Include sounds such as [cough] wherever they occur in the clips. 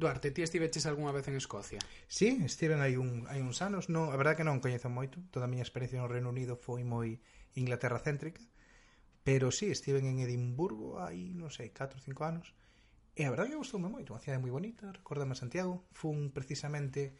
Duarte, ti estiveches algunha vez en Escocia? Sí, estiven hai, un, hai uns anos. Non, a verdade que non coñezo moito. Toda a miña experiencia no Reino Unido foi moi Inglaterra céntrica. Pero sí, estiven en Edimburgo hai, non sei, 4 ou 5 anos. E a verdade que gustoume moito. Unha cidade moi bonita, recordame Santiago. Fun precisamente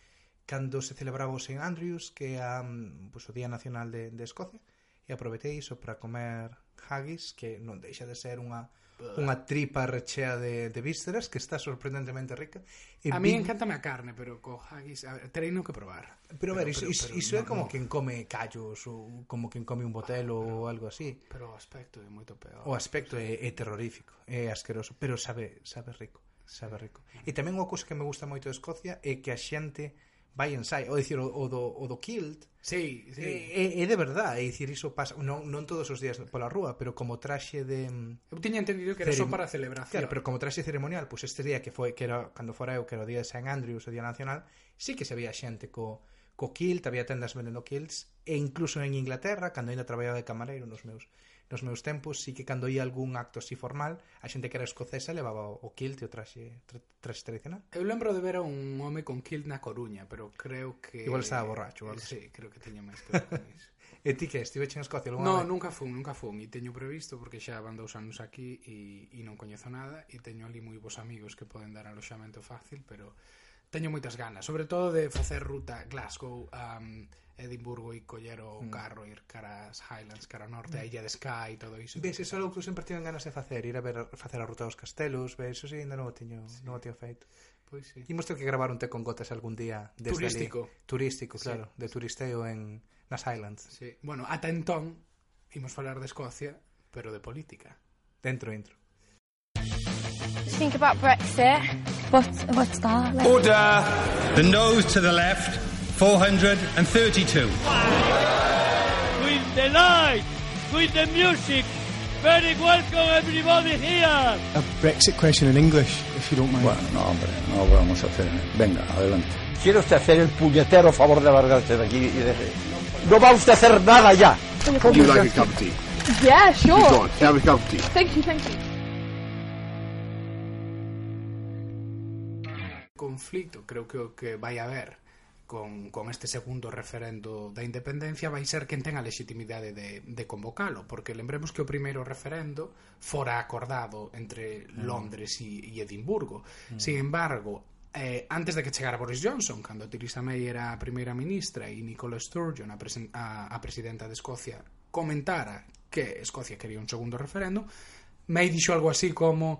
cando se celebraba o St. Andrews, que é mm, pues, o Día Nacional de, de Escocia. E aproveitei iso para comer haggis, que non deixa de ser unha unha tripa rechea de, de vísceras que está sorprendentemente rica. E a mí vi... encantame a carne, pero co haggis tereino que probar. Pero, pero a ver, iso, iso, iso no, é como no. quen come callos ou como quen come un botelo ah, ou algo así. Pero o aspecto é moito peor. O aspecto é, é terrorífico, é asqueroso, pero sabe sabe rico, sabe rico. E tamén unha cousa que me gusta moito de Escocia é que a xente vai en sai, ou dicir o, o, do, o do kilt sí, sí. Eh, é, é, de verdade, é dicir, iso pasa, non, non todos os días pola rúa pero como traxe de eu tiña entendido que era só para celebración claro, pero como traxe ceremonial, pois pues este día que foi que era, cando fora eu, que era o día de San Andrews o día nacional, sí que se veía xente co, co kilt, había tendas vendendo kilts e incluso en Inglaterra, cando ainda traballaba de camareiro nos meus nos meus tempos si que cando ia algún acto así formal a xente que era escocesa levaba o kilt e o traxe, tra, traxe tradicional eu lembro de ver a un home con kilt na Coruña pero creo que igual estaba borracho igual. sí, creo que teña máis que ver con [laughs] iso E ti que estive en Escocia alguna No, vez? nunca fun, nunca fun E teño previsto porque xa van dous anos aquí E, e non coñezo nada E teño ali moi bons amigos que poden dar aloxamento fácil Pero teño moitas ganas Sobre todo de facer ruta Glasgow um, Edimburgo e coller o mm. carro ir cara as Highlands, cara ao norte, mm. a Illa de Skye e todo iso. Ves, eso algo que sempre tiven ganas de facer, ir a ver facer a ruta dos castelos, ves, eso si sí, ainda non o teño, sí. non o teño feito. Pois sí. Imos ter que gravar un té con gotas algún día desde turístico. Ali. Turístico, claro, sí. de turisteo en nas Highlands. Sí. Bueno, ata entón imos falar de Escocia, pero de política. Dentro, dentro. Think about Brexit. What, what's that? Like? Order! The nose to the left. 432. With the light, with the music, very welcome everybody here. A Brexit question in English, if you don't mind. Bueno, no, hombre, no lo vamos a hacer. Venga, adelante. ¿Quiere usted hacer el puñetero favor de largarse de aquí y de... No va usted a hacer nada ya. Would you like a cup of tea? Yeah, sure. Go on, have a cup of tea. Thank you, thank you. conflicto creo que que vai haber con, con este segundo referendo da independencia vai ser quen ten a legitimidade de, de convocalo, porque lembremos que o primeiro referendo fora acordado entre mm. Londres e, e Edimburgo. Mm. Sin embargo, eh, antes de que chegara Boris Johnson, cando Theresa May era a primeira ministra e Nicola Sturgeon, a, presen a, a presidenta de Escocia, comentara que Escocia quería un segundo referendo, May dixo algo así como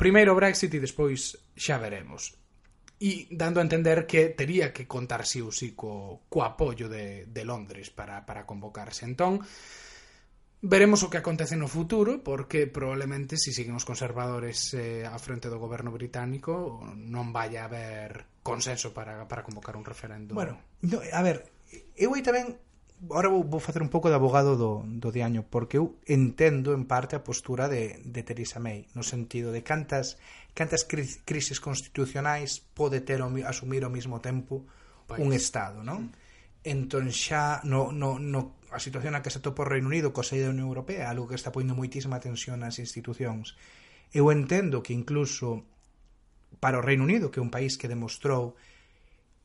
primeiro Brexit e despois xa veremos e dando a entender que tería que contar sí ou sí co, co apoio de, de Londres para, para convocarse. Entón, veremos o que acontece no futuro, porque probablemente se si siguen os conservadores eh, a frente do goberno británico non vai a haber consenso para, para convocar un referendo. Bueno, no, a ver, eu aí tamén Ahora vou, vou facer un pouco de abogado do, do diaño, porque eu entendo en parte a postura de, de Theresa May, no sentido de cantas cantas crises constitucionais pode ter o, asumir ao mesmo tempo un Estado, non? Mm. Entón xa no, no, no, a situación na que se topa o Reino Unido co saída da Unión Europea, algo que está poñendo moitísima tensión nas institucións. Eu entendo que incluso para o Reino Unido, que é un país que demostrou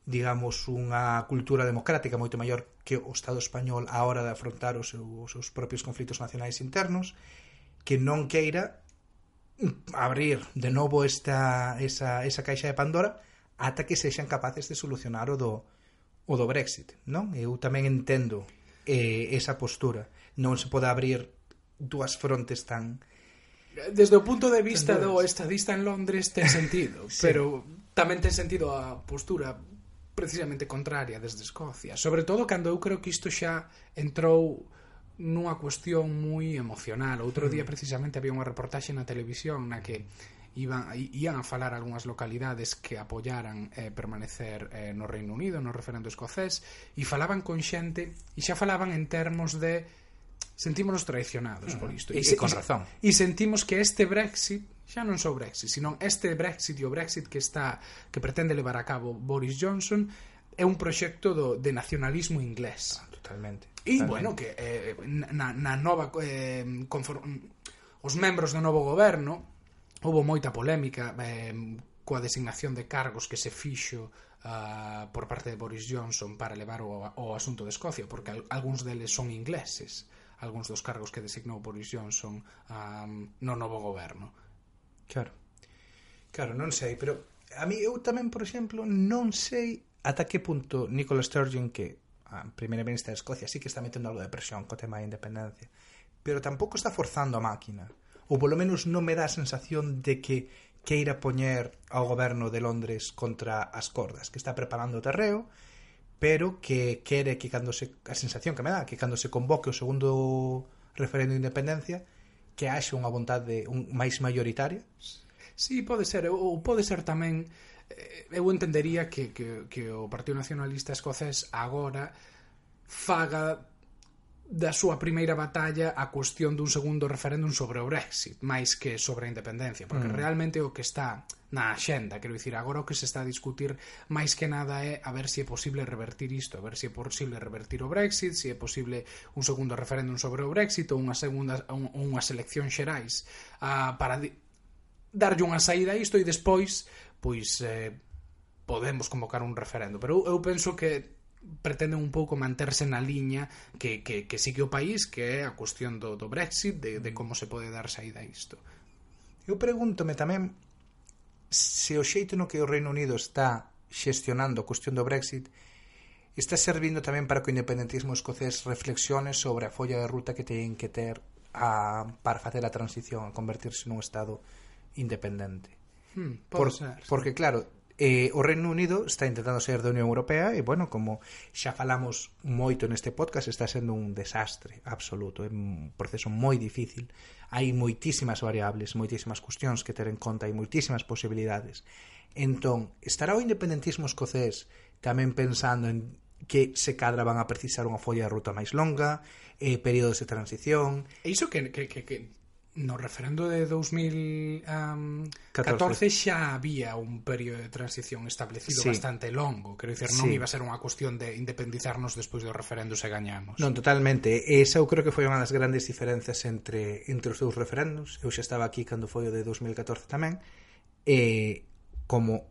digamos, unha cultura democrática moito maior que o Estado español á hora de afrontar os, seus, os seus propios conflitos nacionais internos, que non queira abrir de novo esta, esa, esa caixa de Pandora ata que sexan capaces de solucionar o do, o do Brexit, non? Eu tamén entendo eh, esa postura. Non se pode abrir dúas frontes tan... Desde o punto de vista do estadista en Londres ten [laughs] sentido, sí. pero tamén ten sentido a postura precisamente contraria desde Escocia. Sobre todo cando eu creo que isto xa entrou nunha cuestión moi emocional. Outro día mm. precisamente había unha reportaxe na televisión na que iban, ian a falar algunhas localidades que apoyaran eh, permanecer eh, no Reino Unido, no referendo escocés, e falaban con xente, e xa falaban en termos de sentímonos traicionados por mm. isto. E, e con razón. E sentimos que este Brexit xa non só Brexit, senón este Brexit e o Brexit que está que pretende levar a cabo Boris Johnson é un proxecto do, de nacionalismo inglés. Claro Totalmente. E bueno, que eh, na, na nova eh, conform, os membros do novo goberno houve moita polémica eh, coa designación de cargos que se fixo uh, por parte de Boris Johnson para levar o, o asunto de Escocia, porque al, algúns deles son ingleses, algúns dos cargos que designou Boris Johnson um, no novo goberno. Claro. Claro, non sei, pero a mí eu tamén, por exemplo, non sei ata que punto Nicola Sturgeon que a primeira ministra de Escocia sí que está metendo algo de presión co tema da independencia pero tampouco está forzando a máquina ou polo menos non me dá a sensación de que queira poñer ao goberno de Londres contra as cordas, que está preparando o terreo, pero que quere que cando se a sensación que me dá, que cando se convoque o segundo referendo de independencia, que haxe unha vontade un, máis maioritaria. Sí, pode ser, ou pode ser tamén eu entendería que, que, que o Partido Nacionalista Escocés agora faga da súa primeira batalla a cuestión dun segundo referéndum sobre o Brexit, máis que sobre a independencia, porque mm. realmente o que está na axenda, quero dicir, agora o que se está a discutir máis que nada é a ver se é posible revertir isto, a ver se si é posible revertir o Brexit, se é posible un segundo referéndum sobre o Brexit ou unha segunda ou unhas eleccións xerais, uh, para darlle unha saída a isto e despois pois eh, podemos convocar un referendo. Pero eu, eu penso que pretenden un pouco manterse na liña que, que, que sigue o país que é a cuestión do, do Brexit de, de como se pode dar saída a isto. Eu pregúntome tamén se o xeito no que o Reino Unido está xestionando a cuestión do Brexit está servindo tamén para que o independentismo escocés reflexione sobre a folla de ruta que teñen que ter a, para facer a transición, a convertirse nun estado independente. Hmm, Por, ser. Porque claro, eh, o Reino Unido está intentando ser da Unión Europea e, bueno, como xa falamos moito neste podcast, está sendo un desastre absoluto, é un proceso moi difícil. Hai moitísimas variables, moitísimas cuestións que ter en conta e moitísimas posibilidades. Entón, estará o independentismo escocés tamén pensando en que se cadra van a precisar unha folla de ruta máis longa, eh, períodos de transición... E iso que, que, que, que no referendo de 2014 um, xa había un período de transición establecido sí. bastante longo, quero dicir, non sí. iba a ser unha cuestión de independizarnos despois do referendo se gañamos. Non, totalmente. Esa eu creo que foi unha das grandes diferenzas entre entre os dous referendos. Eu xa estaba aquí cando foi o de 2014 tamén. E como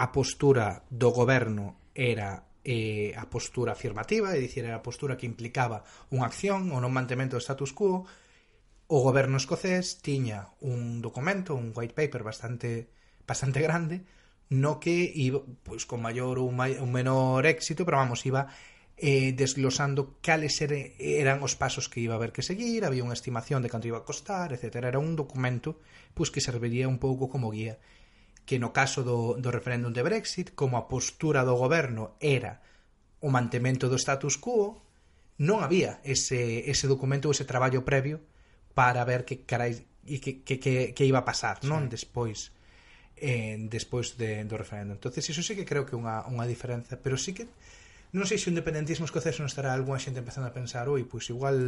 a postura do goberno era eh, a postura afirmativa, é dicir, era a postura que implicaba unha acción ou non mantemento do status quo, o goberno escocés tiña un documento, un white paper bastante bastante grande no que iba, pois con maior ou mai, un menor éxito, pero vamos, iba eh, desglosando cales er, eran os pasos que iba a haber que seguir, había unha estimación de canto iba a costar, etc. Era un documento pois que serviría un pouco como guía que no caso do, do referéndum de Brexit, como a postura do goberno era o mantemento do status quo, non había ese, ese documento, ou ese traballo previo para ver que carai e que, que, que, que iba a pasar, sí. non? Despois eh, despois de, do referendo. entonces iso sí que creo que é unha, unha diferenza, pero sí que non sei se o independentismo escocés non estará algunha xente empezando a pensar oi, pois igual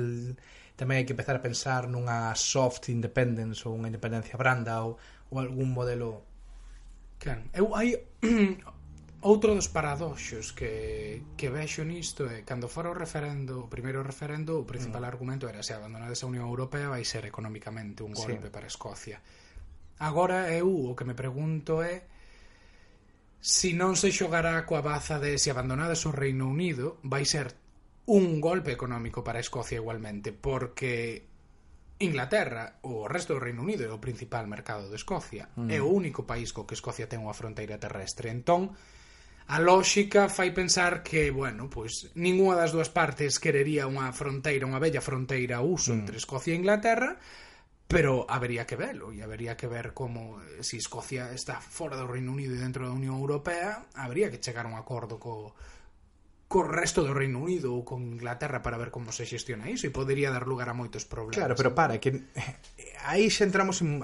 tamén hai que empezar a pensar nunha soft independence ou unha independencia branda ou, ou algún modelo Claro, eu hai [clears throat] Outro dos paradoxos que, que vexo nisto é cando fora o referendo, o primeiro referendo, o principal mm. argumento era se abandonades a Unión Europea vai ser economicamente un golpe sí. para Escocia. Agora eu o que me pregunto é se si non se xogará coa baza de se abandonades o Reino Unido vai ser un golpe económico para Escocia igualmente, porque Inglaterra, o resto do Reino Unido é o principal mercado de Escocia, mm. é o único país co que Escocia ten unha fronteira terrestre. Entón, a lógica fai pensar que, bueno, pois ningunha das dúas partes querería unha fronteira, unha bella fronteira a uso mm. entre Escocia e Inglaterra, pero habería que verlo e habería que ver como se si Escocia está fora do Reino Unido e dentro da Unión Europea, habría que chegar a un acordo co co resto do Reino Unido ou con Inglaterra para ver como se xestiona iso e podería dar lugar a moitos problemas. Claro, pero para que eh, aí xa entramos en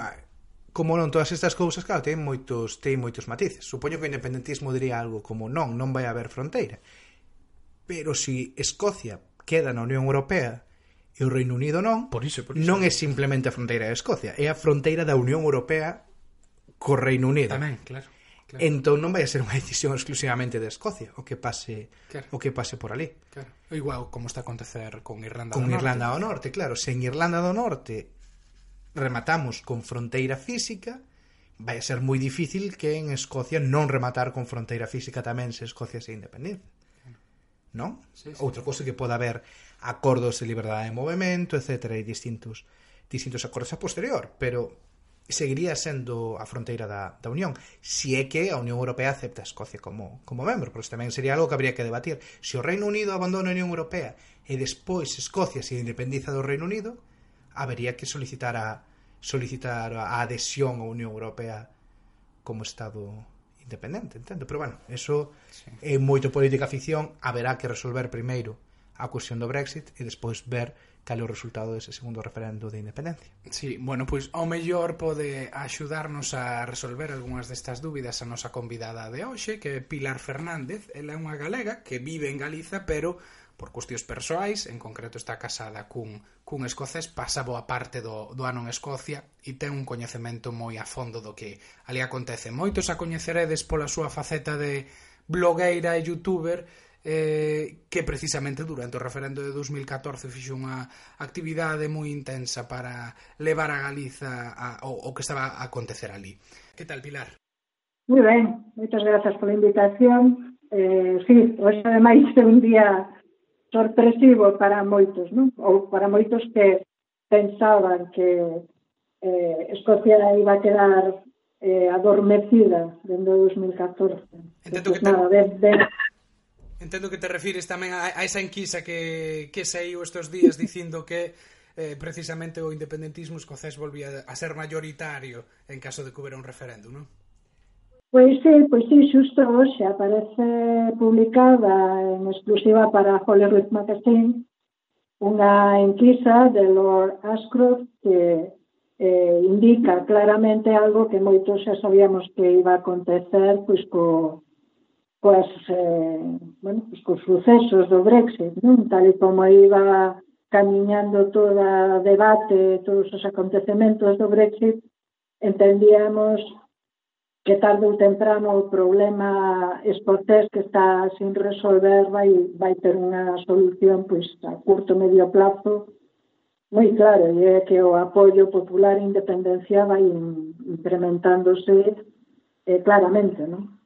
como non todas estas cousas, claro, ten moitos, ten moitos matices. Supoño que o independentismo diría algo como non, non vai haber fronteira. Pero se si Escocia queda na Unión Europea e o Reino Unido non, por iso, por iso. non é simplemente a fronteira de Escocia, é a fronteira da Unión Europea co Reino Unido. Tamén, claro. Claro. Entón non vai a ser unha decisión exclusivamente de Escocia o que pase claro. o que pase por ali. Claro. Igual como está a acontecer con Irlanda con do Norte. Irlanda do Norte, claro, se en Irlanda do Norte rematamos con fronteira física, vai a ser moi difícil que en Escocia non rematar con fronteira física tamén se Escocia se independente. Non? Sí, sí. Outra cousa que poda haber acordos de liberdade de movimento, etc. e distintos distintos acordos a posterior, pero seguiría sendo a fronteira da, da Unión si é que a Unión Europea acepta a Escocia como, como membro, porque tamén sería algo que habría que debatir. Se o Reino Unido abandona a Unión Europea e despois Escocia se independiza do Reino Unido, habería que solicitar a, solicitar a adhesión á Unión Europea como Estado independente, entendo? Pero, bueno, eso sí. é moito política ficción, haberá que resolver primeiro a cuestión do Brexit e despois ver cal é o resultado dese segundo referendo de independencia. Sí, bueno, pois ao mellor pode axudarnos a resolver algunhas destas dúbidas a nosa convidada de hoxe, que é Pilar Fernández, ela é unha galega que vive en Galiza, pero por cuestións persoais, en concreto está casada cun, cun escocés, pasa boa parte do, do ano en Escocia e ten un coñecemento moi a fondo do que ali acontece. Moitos a coñeceredes pola súa faceta de blogueira e youtuber, eh, que precisamente durante o referendo de 2014 fixo unha actividade moi intensa para levar a Galiza a, o, o que estaba a acontecer ali. Que tal, Pilar? Moi ben, moitas grazas pola invitación. Eh, sí, hoxe ademais é un día sorpresivo para moitos, non? ou para moitos que pensaban que eh, Escocia iba a quedar eh, adormecida dende 2014. Entendo entón, que, nada, te... de, de... Entendo que te refires tamén a, a esa enquisa que, que saiu estes días dicindo que eh, precisamente o independentismo escocés volvía a ser mayoritario en caso de que hubiera un referéndum, non? Pois sí, pois sí, xusto hoxe aparece publicada en exclusiva para Hollywood Magazine unha enquisa de Lord Ashcroft que eh, indica claramente algo que moitos xa sabíamos que iba a acontecer pois co, coas, eh, bueno, pois cos sucesos do Brexit, non? tal e como iba camiñando todo o debate, todos os acontecementos do Brexit, entendíamos que tarde ou temprano o problema escocés que está sin resolver vai, vai ter unha solución pois, a curto medio plazo moi claro, e é que o apoio popular e independencia vai incrementándose eh, claramente, non?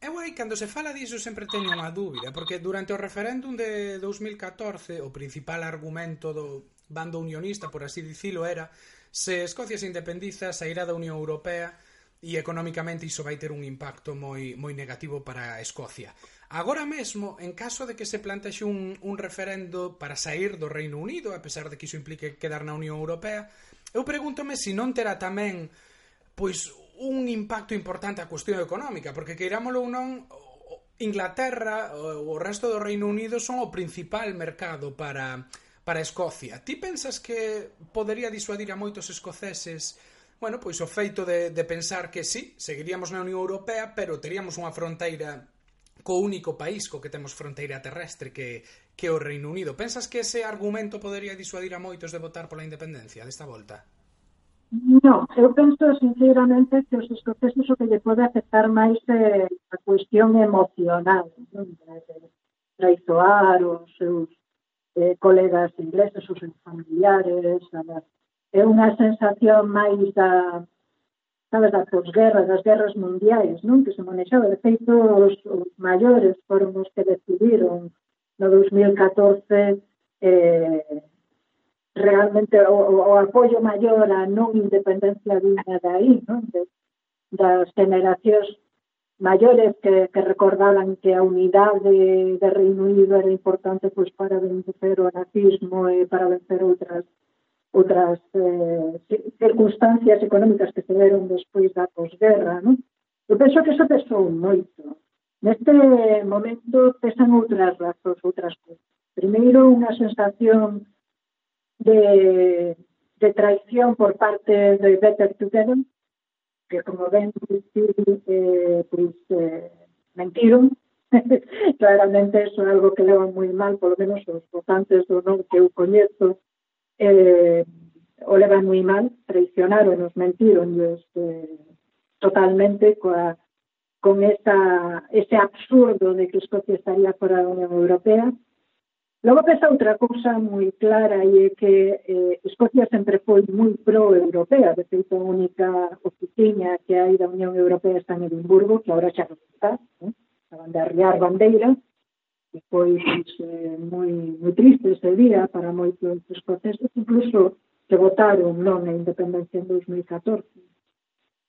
Eu aí, cando se fala diso, sempre teño unha dúbida, porque durante o referéndum de 2014, o principal argumento do bando unionista, por así dicilo, era se Escocia se independiza, sairá da Unión Europea, e economicamente iso vai ter un impacto moi, moi negativo para a Escocia. Agora mesmo, en caso de que se plantexe un, un referendo para sair do Reino Unido, a pesar de que iso implique quedar na Unión Europea, eu pregúntome se non terá tamén pois un impacto importante a cuestión económica, porque queirámolo ou non, Inglaterra, ou o resto do Reino Unido son o principal mercado para, para Escocia. Ti pensas que podería disuadir a moitos escoceses bueno, pois o feito de, de pensar que sí, seguiríamos na Unión Europea, pero teríamos unha fronteira co único país co que temos fronteira terrestre que, que o Reino Unido. Pensas que ese argumento podería disuadir a moitos de votar pola independencia desta volta? No, eu penso sinceramente que os escoceses o que lle pode afectar máis é eh, a cuestión emocional, non? traizoar os seus eh, colegas ingleses, os seus familiares, a é unha sensación máis da, sabes, da posguerra, das guerras mundiais, non? Que se manexaba, de feito, os, os maiores foron os que decidiron no 2014 eh, realmente o, o apoio maior a non independencia digna de aí, non? De, das generacións maiores que, que recordaban que a unidade de Reino Unido era importante pois, para vencer o nazismo e para vencer outras outras eh, circunstancias económicas que se deron despois da posguerra, non? Eu penso que eso pesou moito. Neste momento pesan outras razóns, outras cousas. Primeiro, unha sensación de, de traición por parte de Better Together, que como ven, eh, pues, eh, mentiron. [laughs] Claramente eso é algo que leva moi mal, polo menos os votantes do non que eu coñezo, eh, o levan moi mal, traicionaron, os mentiron eh, totalmente coa, con esa, ese absurdo de que Escocia estaría fora da Unión Europea. Logo pesa outra cousa moi clara e é que eh, Escocia sempre foi moi pro-europea, de feito a única oficina que hai da Unión Europea está en Edimburgo, que agora xa non está, eh? a bandarrear bandeiras, que foi eh, moi, moi triste ese día para moitos escoceses, incluso que votaron non na independencia en 2014.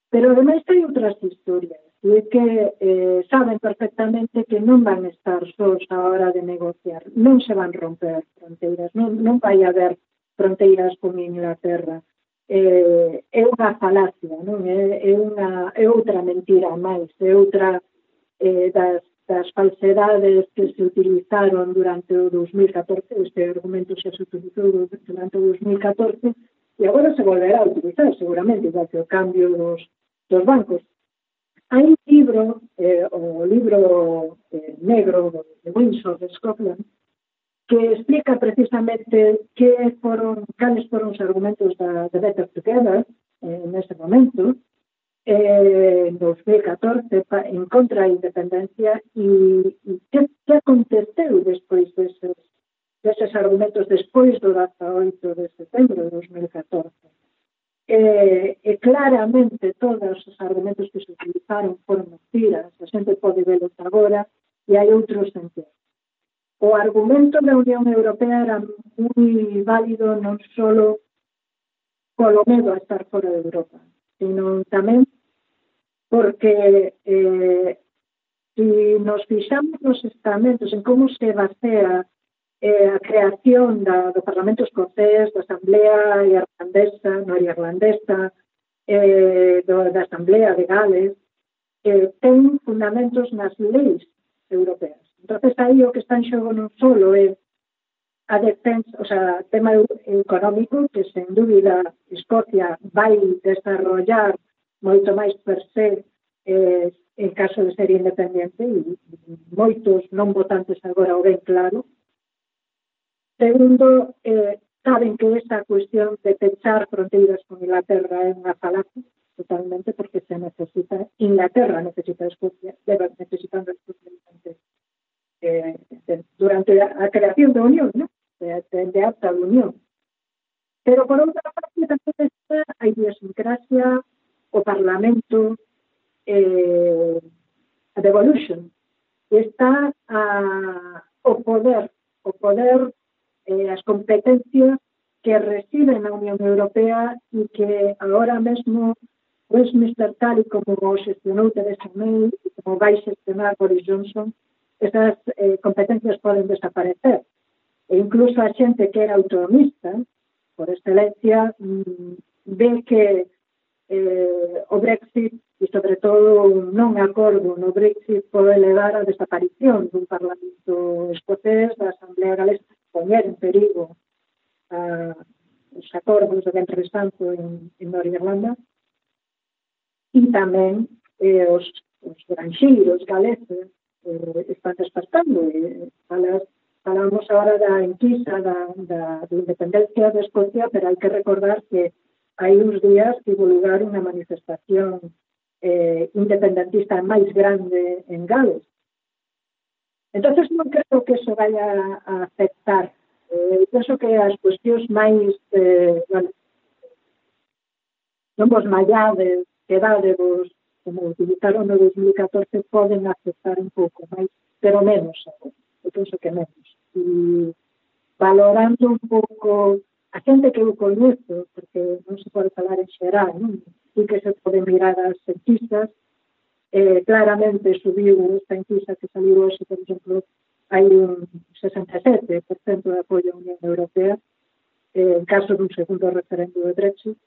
Pero ademais hai outras historias, e é que eh, saben perfectamente que non van estar sós a hora de negociar, non se van romper fronteiras, non, non vai haber fronteiras con Inglaterra. Eh, é unha falacia, non? É, é, unha, é outra mentira máis, é outra eh, das das falsedades que se utilizaron durante o 2014, este argumento xa se utilizou durante o 2014, e agora se volverá a utilizar, seguramente, igual que o cambio dos, dos bancos. Hai un libro, eh, o libro eh, negro de Windsor, de Scotland, que explica precisamente que foron, cales foron os argumentos da, de Better Together eh, neste momento, eh, en 2014 pa, en contra da independencia e, e que, que aconteceu despois deses, deses argumentos despois do 18 de setembro de 2014 eh, e claramente todos os argumentos que se utilizaron foron mentiras, a xente pode velos agora e hai outros en o argumento da Unión Europea era moi válido non só polo medo a estar fora de Europa, sino tamén porque eh, se si nos fixamos nos estamentos en como se basea eh, a creación da, do Parlamento Escocés, da Asamblea Irlandesa, Norirlandesa, eh, do, da Asamblea de Gales, eh, ten fundamentos nas leis europeas. entonces aí o que está en xogo non solo é a defensa, o sea, tema económico, que sen dúbida Escocia vai desarrollar moito máis per se eh, en caso de ser independente e moitos non votantes agora o ben claro. Segundo, eh, saben que esta cuestión de pechar fronteiras con Inglaterra é unha falacia totalmente porque se necesita Inglaterra necesita Escocia, debe necesitando Escocia eh, durante a creación da Unión, ¿no? de, de, de acta de Unión. Pero por outra parte tamén está a idiosincrasia o Parlamento eh, a devolution. E está a, o poder o poder eh, as competencias que reciben a Unión Europea e que agora mesmo pois, Westminster tal e como o xestionou Theresa May e como vai xestionar Boris Johnson esas eh, competencias poden desaparecer. E incluso a xente que era autonomista por excelencia mm, ve que eh, o Brexit e, sobre todo, un non acordo no Brexit pode levar á desaparición dun Parlamento escocés, da Asamblea Galesa, pois poñer en perigo a, os acordos de entrevistanzo en, en Norirlanda e tamén eh, os, os granxeiros galeses eh, están despertando e eh, falas falamos agora da enquisa da, da, da independencia de Escocia, pero hai que recordar que hai uns días tivo lugar unha manifestación eh, independentista máis grande en Gales. entonces non creo que eso vaya a afectar. Eh, penso que as cuestións máis eh, bueno, non vos mallades, quedade vos, como utilizaron no 2014, poden afectar un pouco máis, pero menos, eu penso que menos. E valorando un pouco a xente que eu coñezo, porque non se pode falar en xeral, non? E que se pode mirar as enquistas, eh, claramente subiu esta enquisa que saliu hoxe, por exemplo, hai un 67% de apoio á Unión Europea eh, en caso dun segundo referendo de Brexit.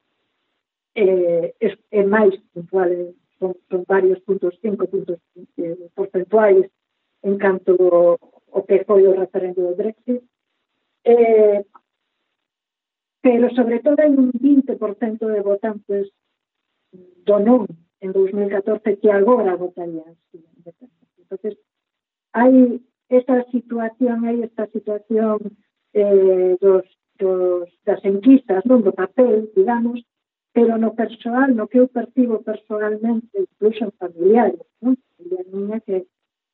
Eh, é, é máis puntual, son, son varios puntos, cinco puntos eh, porcentuais en canto ao que foi o referendo de Brexit. Eh, pero sobre todo hai un 20% de votantes do non en 2014 que agora votarían sí, entonces hai esta situación hai esta situación eh, dos, dos, das enquistas non do papel, digamos pero no persoal, no que eu percibo personalmente, incluso en familiares non? a niña que,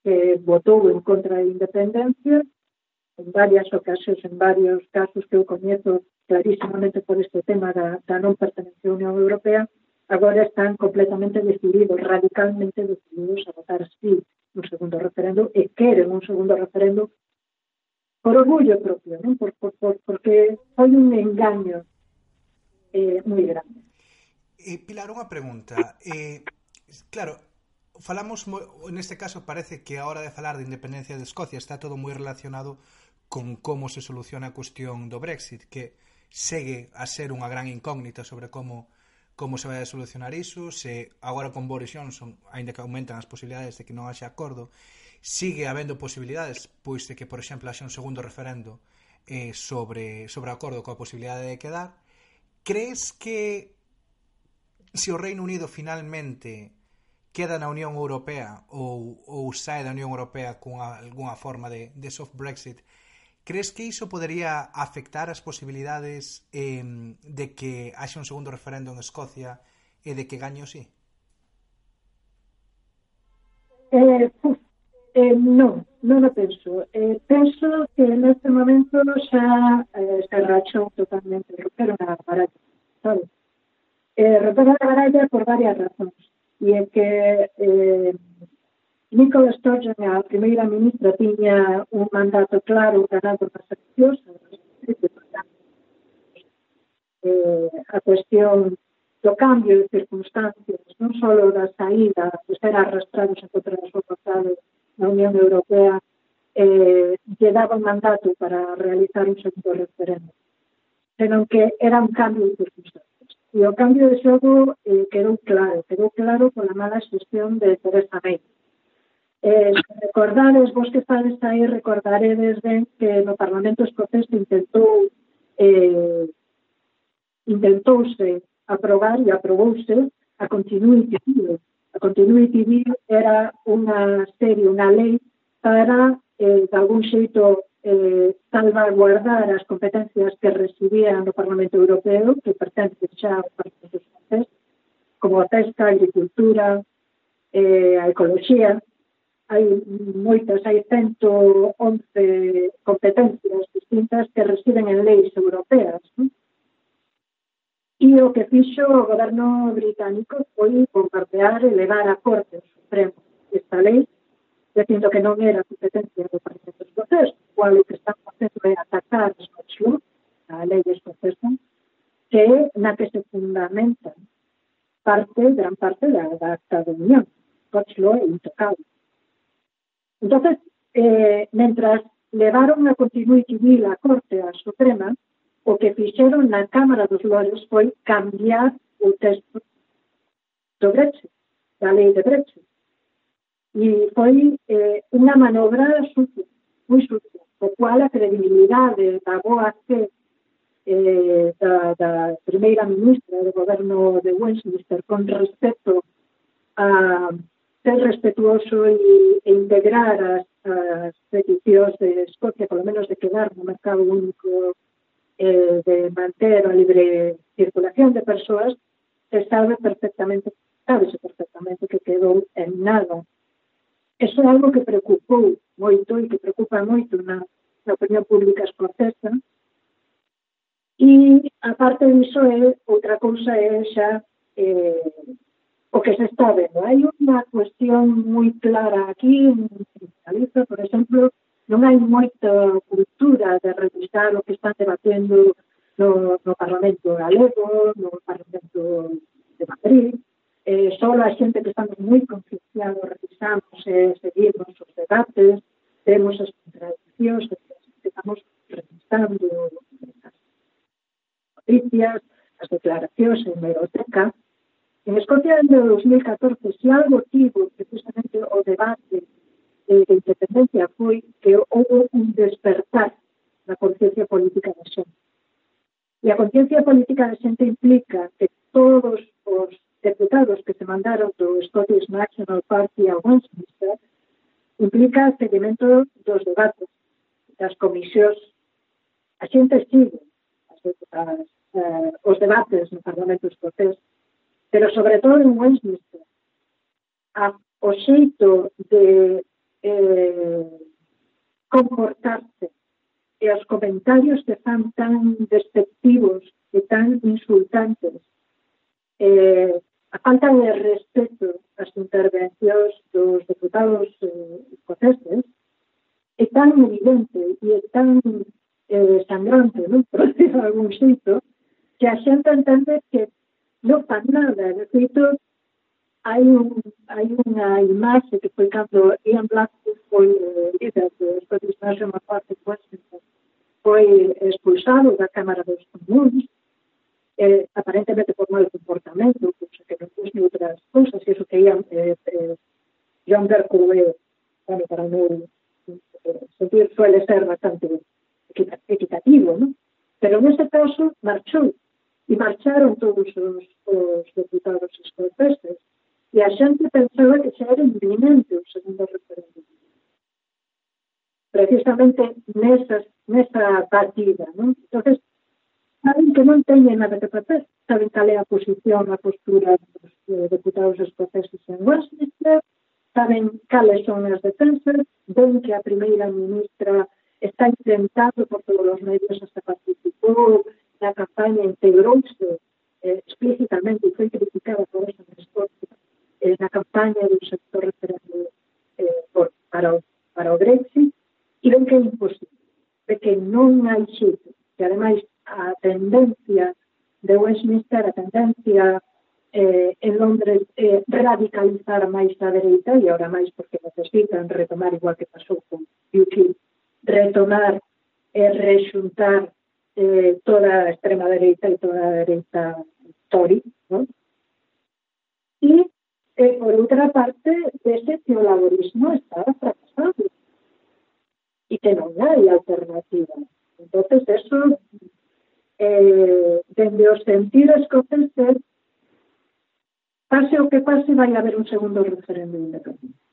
que votou en contra da independencia en varias ocasións, en varios casos que eu coñezo clarísimamente por este tema da, da non pertenencia á Unión Europea, agora están completamente decididos, radicalmente decididos a votar sí un segundo referendo e queren un segundo referendo por orgullo propio, non? Por, por, por, porque foi un engaño eh, moi grande. Eh, Pilar, unha pregunta. Eh, claro, falamos, neste caso parece que a hora de falar de independencia de Escocia está todo moi relacionado con como se soluciona a cuestión do Brexit, que segue a ser unha gran incógnita sobre como como se vai a solucionar iso, se agora con Boris Johnson, aínda que aumentan as posibilidades de que non haxa acordo, sigue habendo posibilidades, pois de que, por exemplo, haxa un segundo referendo eh, sobre, sobre acordo coa posibilidade de quedar. Crees que se o Reino Unido finalmente queda na Unión Europea ou, ou sae da Unión Europea con algunha forma de, de soft Brexit, Crees que iso podería afectar as posibilidades eh, de que haxe un segundo referendo en Escocia e de que gañe o sí? Eh, eh, non, non o penso. Eh, penso que neste momento xa eh, se rachou totalmente romper unha baralla. Sabe? Eh, romper a baralla por varias razóns. E é que eh, Nicola Sturgeon, a primeira ministra, tiña un mandato claro ganado nas eleccións, eh, a cuestión do cambio de circunstancias, non só da saída, pois de ser arrastrados a contra as votadas na Unión Europea, eh, lle daba un mandato para realizar un segundo referendo, senón que era un cambio de circunstancias. E o cambio de xogo eh, quedou claro, quedou claro pola mala xestión de Teresa May Eh, recordades, vos que estades aí, recordaredes ben que no Parlamento Escocés intentou eh, intentouse aprobar e aprobouse a Continuity Bill. A Continuity Bill era unha serie, unha lei para, eh, de algún xeito, eh, salvaguardar as competencias que recibían no Parlamento Europeo, que pertence xa ao Parlamento Escocés, como a pesca, a agricultura, eh, a ecología, hai moitas, hai 111 competencias distintas que residen en leis europeas. Non? E o que fixo o goberno británico foi bombardear e levar a corte supremo esta lei, dicindo que non era competencia do Parlamento escocés, cual o que están facendo é atacar a Scotland, a lei escocesa, que é na que se fundamenta parte, gran parte da, da acta de unión. Scotland é intocable. Entonces, eh, mentras levaron a Constitución Civil a Corte a Suprema, o que fixeron na Cámara dos Lores foi cambiar o texto do Brexit, da lei de Brexit. E foi eh, unha manobra sucia, moi sucia, o cual a credibilidade da boa fe eh, da, da primeira ministra do goberno de Westminster con respecto a, ser respetuoso e, e integrar as, as peticións de Escocia, polo menos de quedar no mercado único eh, de manter a libre circulación de persoas, se sabe perfectamente, sabese perfectamente que quedou en nada. Eso é algo que preocupou moito e que preocupa moito na, na opinión pública escocesa. E, aparte diso, é, outra cousa é xa eh, o que se está vendo. Hai unha cuestión moi clara aquí, en Galicia, por exemplo, non hai moita cultura de revisar o que están debatendo no, no Parlamento galego, no Parlamento de Madrid, eh, só a xente que estamos moi concienciados revisamos e eh, seguimos os debates, vemos as contradiccións, estamos revisando as noticias, as declaracións en Meroteca, En Escocia, en 2014, se algo tivo precisamente o debate eh, de independencia foi que houve un despertar na conciencia política da xente. E a conciencia política da xente implica que todos os deputados que se mandaron do Scottish National Party a Westminster implica seguimento dos debates, das comisións. A xente sigue as, as, as, eh, os debates no Parlamento Escocés pero sobre todo en Westminster. A, o xeito de eh, comportarse e os comentarios que fan tan despectivos e tan insultantes eh, a falta de respeto ás intervencións dos deputados eh, escoceses é tan evidente e é tan eh, sangrante, non? [laughs] por decirlo algún xeito, que a xente entende que No, para nada. Nosotros hay, un, hay una imagen que, por ejemplo, Ian Blackwood fue eh, líder de Scottish National Party fue expulsado de la Cámara de los Comunes, eh, aparentemente por mal comportamiento, cosa que no es ni otras cosas, y eso que Ian, eh, eh John bueno, para no sentir, suele ser bastante equitativo, ¿no? Pero en este caso marchó, y marcharon todos los os deputados escoceses. E a xente pensaba que xa era inminente o segundo referéndum. Precisamente nesa, nesa batida. Non? Entón, saben que non teñen nada que facer. Saben cal é a posición, a postura dos eh, deputados escoceses en Westminster, saben cales son as defensas, ven que a primeira ministra está intentando por todos os medios hasta participou na campaña, integrouse eh, explícitamente e foi criticada por esa resposta eh, na campaña do sector referendo eh, por, para, o, para o Brexit e ven que é imposible, de que non hai xeito, que ademais a tendencia de Westminster, a tendencia eh, en Londres eh, radicalizar máis a dereita e ahora máis porque necesitan retomar, igual que pasou con UKIP, retomar e eh, rexuntar eh, toda a extrema dereita e toda a dereita ¿no? E, eh, por outra parte, ese laborismo está fracasado e que non hai alternativa. entonces eso, eh, dende os sentidos escocés, pase o que pase, vai haber un segundo referendo independiente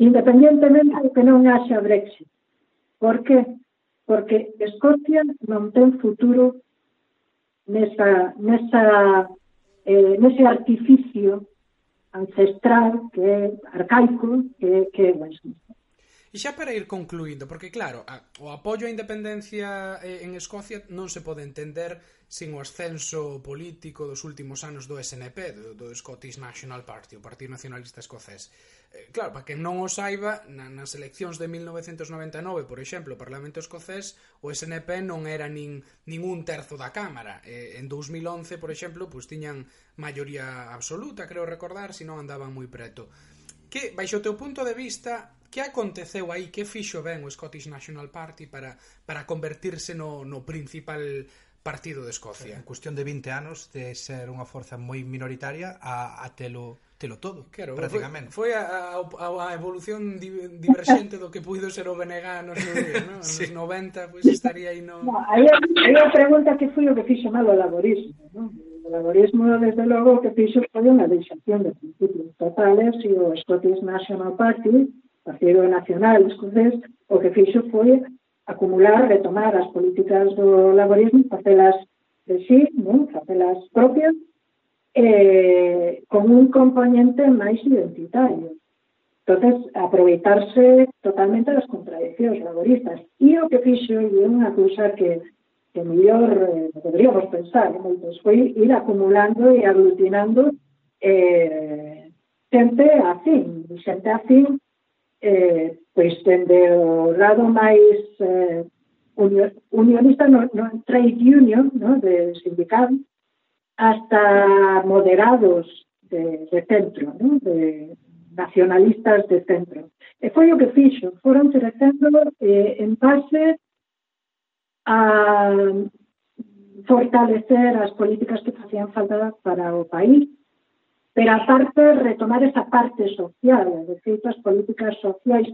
independientemente de que non haxa Brexit. Por que? Porque Escocia non ten futuro nesa, nesa, eh, nese artificio ancestral que é arcaico que, que é o Westminster. E xa para ir concluindo, porque claro, a, o apoio á independencia eh, en Escocia non se pode entender sin o ascenso político dos últimos anos do SNP, do, do Scottish National Party, o Partido Nacionalista Escocés. Eh, claro, para que non o saiba, na, nas eleccións de 1999, por exemplo, o Parlamento Escocés, o SNP non era nin, nin un terzo da Cámara. Eh, en 2011, por exemplo, pues, tiñan maioría absoluta, creo recordar, se non andaban moi preto. Que, baixo o teu punto de vista, Que aconteceu aí? Que fixo ben o Scottish National Party para, para convertirse no, no principal partido de Escocia? En cuestión de 20 anos de ser unha forza moi minoritaria a, a telo telo todo, claro, prácticamente. Foi, foi a, a, a evolución diverxente do que puido ser o BNG nos, no, nos sí. 90, pois pues estaría aí no... no aí, aí a pregunta que foi o que fixo mal o laborismo, non? O laborismo, desde logo, o que fixo foi unha deixación de principios totales e o Scottish National Party Partido Nacional Escocés o que fixo foi acumular, retomar as políticas do laborismo, facelas de sí, non? facelas propias, eh, con un componente máis identitario. Entonces, aproveitarse totalmente das contradiccións laboristas. E o que fixo é unha cousa que, que mellor eh, poderíamos pensar moitos, foi ir acumulando e aglutinando eh, xente afín, xente afín eh, pois dende o lado máis eh, unionista no, no trade union, no, de sindical, hasta moderados de, de centro, no, de nacionalistas de centro. E foi o que fixo, foron crecendo eh, en base a fortalecer as políticas que facían falta para o país Pero aparte, retomar esa parte social, de feito, as políticas sociais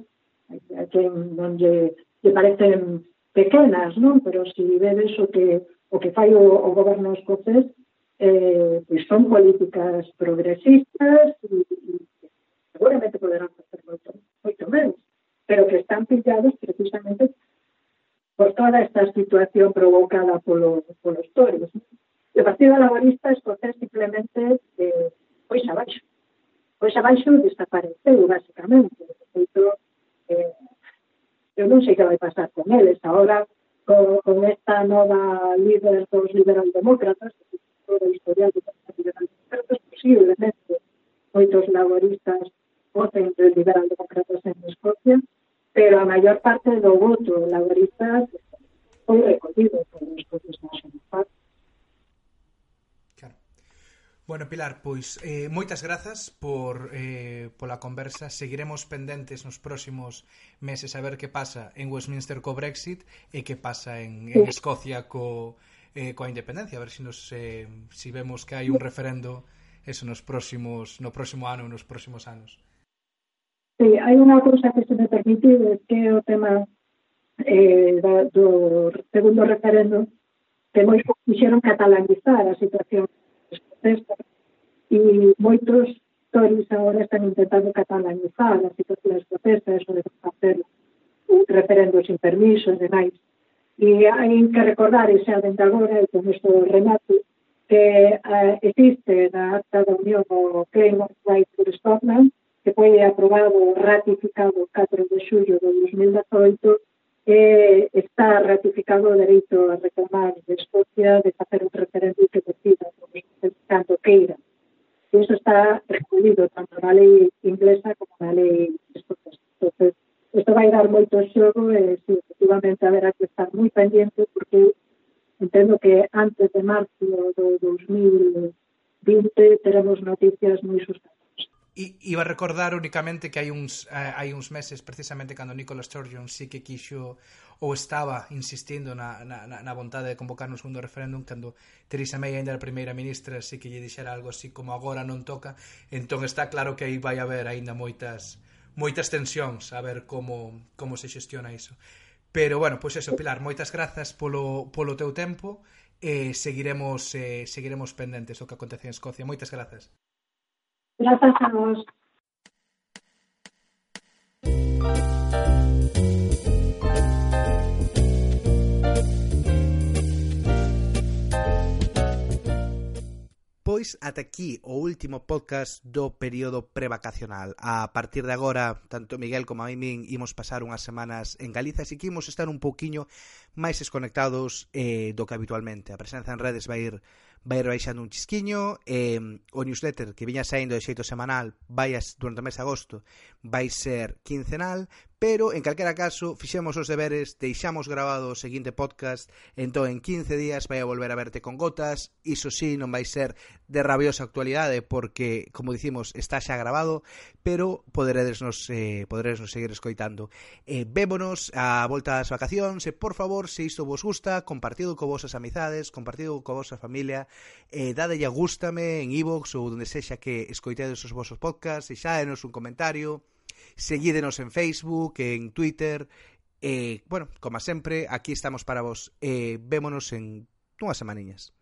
que non lle, lle parecen pequenas, non? Pero se si vedes o que, o que fai o, o goberno escocés, eh, pois son políticas progresistas e, e seguramente poderán facer moito, moito menos, pero que están pillados precisamente por toda esta situación provocada polo, polos toros. O Partido Laborista Escocés simplemente eh, pois abaixo. Pois abaixo desapareceu, basicamente. De feito, eh, eu non sei que vai pasar con eles Ahora, con, con esta nova líder dos liberaldemócratas, a historial dos liberaldemócratas, posiblemente moitos laboristas voten dos liberaldemócratas en Escocia, pero a maior parte do voto laborista foi recollido por os propios nacionalistas. Bueno, Pilar, pois eh, moitas grazas por, eh, pola conversa. Seguiremos pendentes nos próximos meses a ver que pasa en Westminster co Brexit e que pasa en, en Escocia co, eh, coa independencia. A ver se si nos, eh, si vemos que hai un referendo eso nos próximos, no próximo ano, ou nos próximos anos. Sí, hai unha cousa que se me permite que é o tema eh, do segundo referendo que moi fixeron catalanizar a situación protestas e moitos toris agora están intentando catalanizar as das protestas ou de facer referendos sin permiso e demais. E hai que recordar, e xa dentro agora, e con isto remato, que uh, existe na acta da Unión o Claim of Rights for Scotland, que foi aprobado ratificado 4 de xullo de 2018, e está ratificado o dereito a reclamar de Escocia de facer un referendo que decida canto queira. E iso está recollido tanto na lei inglesa como na lei escocesa. Entonces, isto vai dar moito xogo e, si, efectivamente, haberá que estar moi pendiente porque entendo que antes de marzo do 2020 teremos noticias moi sustancias. I, iba a recordar únicamente que hai uns, eh, hai uns meses precisamente cando Nicolas Sturgeon sí que quixo ou estaba insistindo na, na, na vontade de convocar un segundo referéndum cando Theresa May ainda era primeira ministra así que lle dixera algo así como agora non toca entón está claro que aí vai haber aínda moitas moitas tensións a ver como, como se xestiona iso pero bueno, pois eso, Pilar, moitas grazas polo, polo teu tempo e eh, seguiremos eh, seguiremos pendentes o que acontece en Escocia. Moitas grazas. Gracias a vos. Pois ata aquí o último podcast do período prevacacional. A partir de agora, tanto Miguel como a min imos pasar unhas semanas en Galiza, así que imos estar un pouquiño máis desconectados eh, do que habitualmente. A presenza en redes vai ir vai rebaixando un chisquiño e o newsletter que viña saindo de xeito semanal vai durante o mes de agosto vai ser quincenal Pero, en calquera caso, fixemos os deberes, deixamos grabado o seguinte podcast, entón en 15 días vai a volver a verte con gotas, iso sí, non vai ser de rabiosa actualidade, porque, como dicimos, está xa grabado, pero poderedes nos, eh, poderedesnos seguir escoitando. Eh, vémonos a volta das vacacións, e por favor, se isto vos gusta, compartido co vosas amizades, compartido co vosa familia, eh, dadelle a gústame en iVoox e ou donde sexa que escoitedes os vosos podcasts, e deixadenos un comentario, seguídenos en Facebook, en Twitter, e, bueno, como sempre, aquí estamos para vos. E vémonos en unhas semaniñas.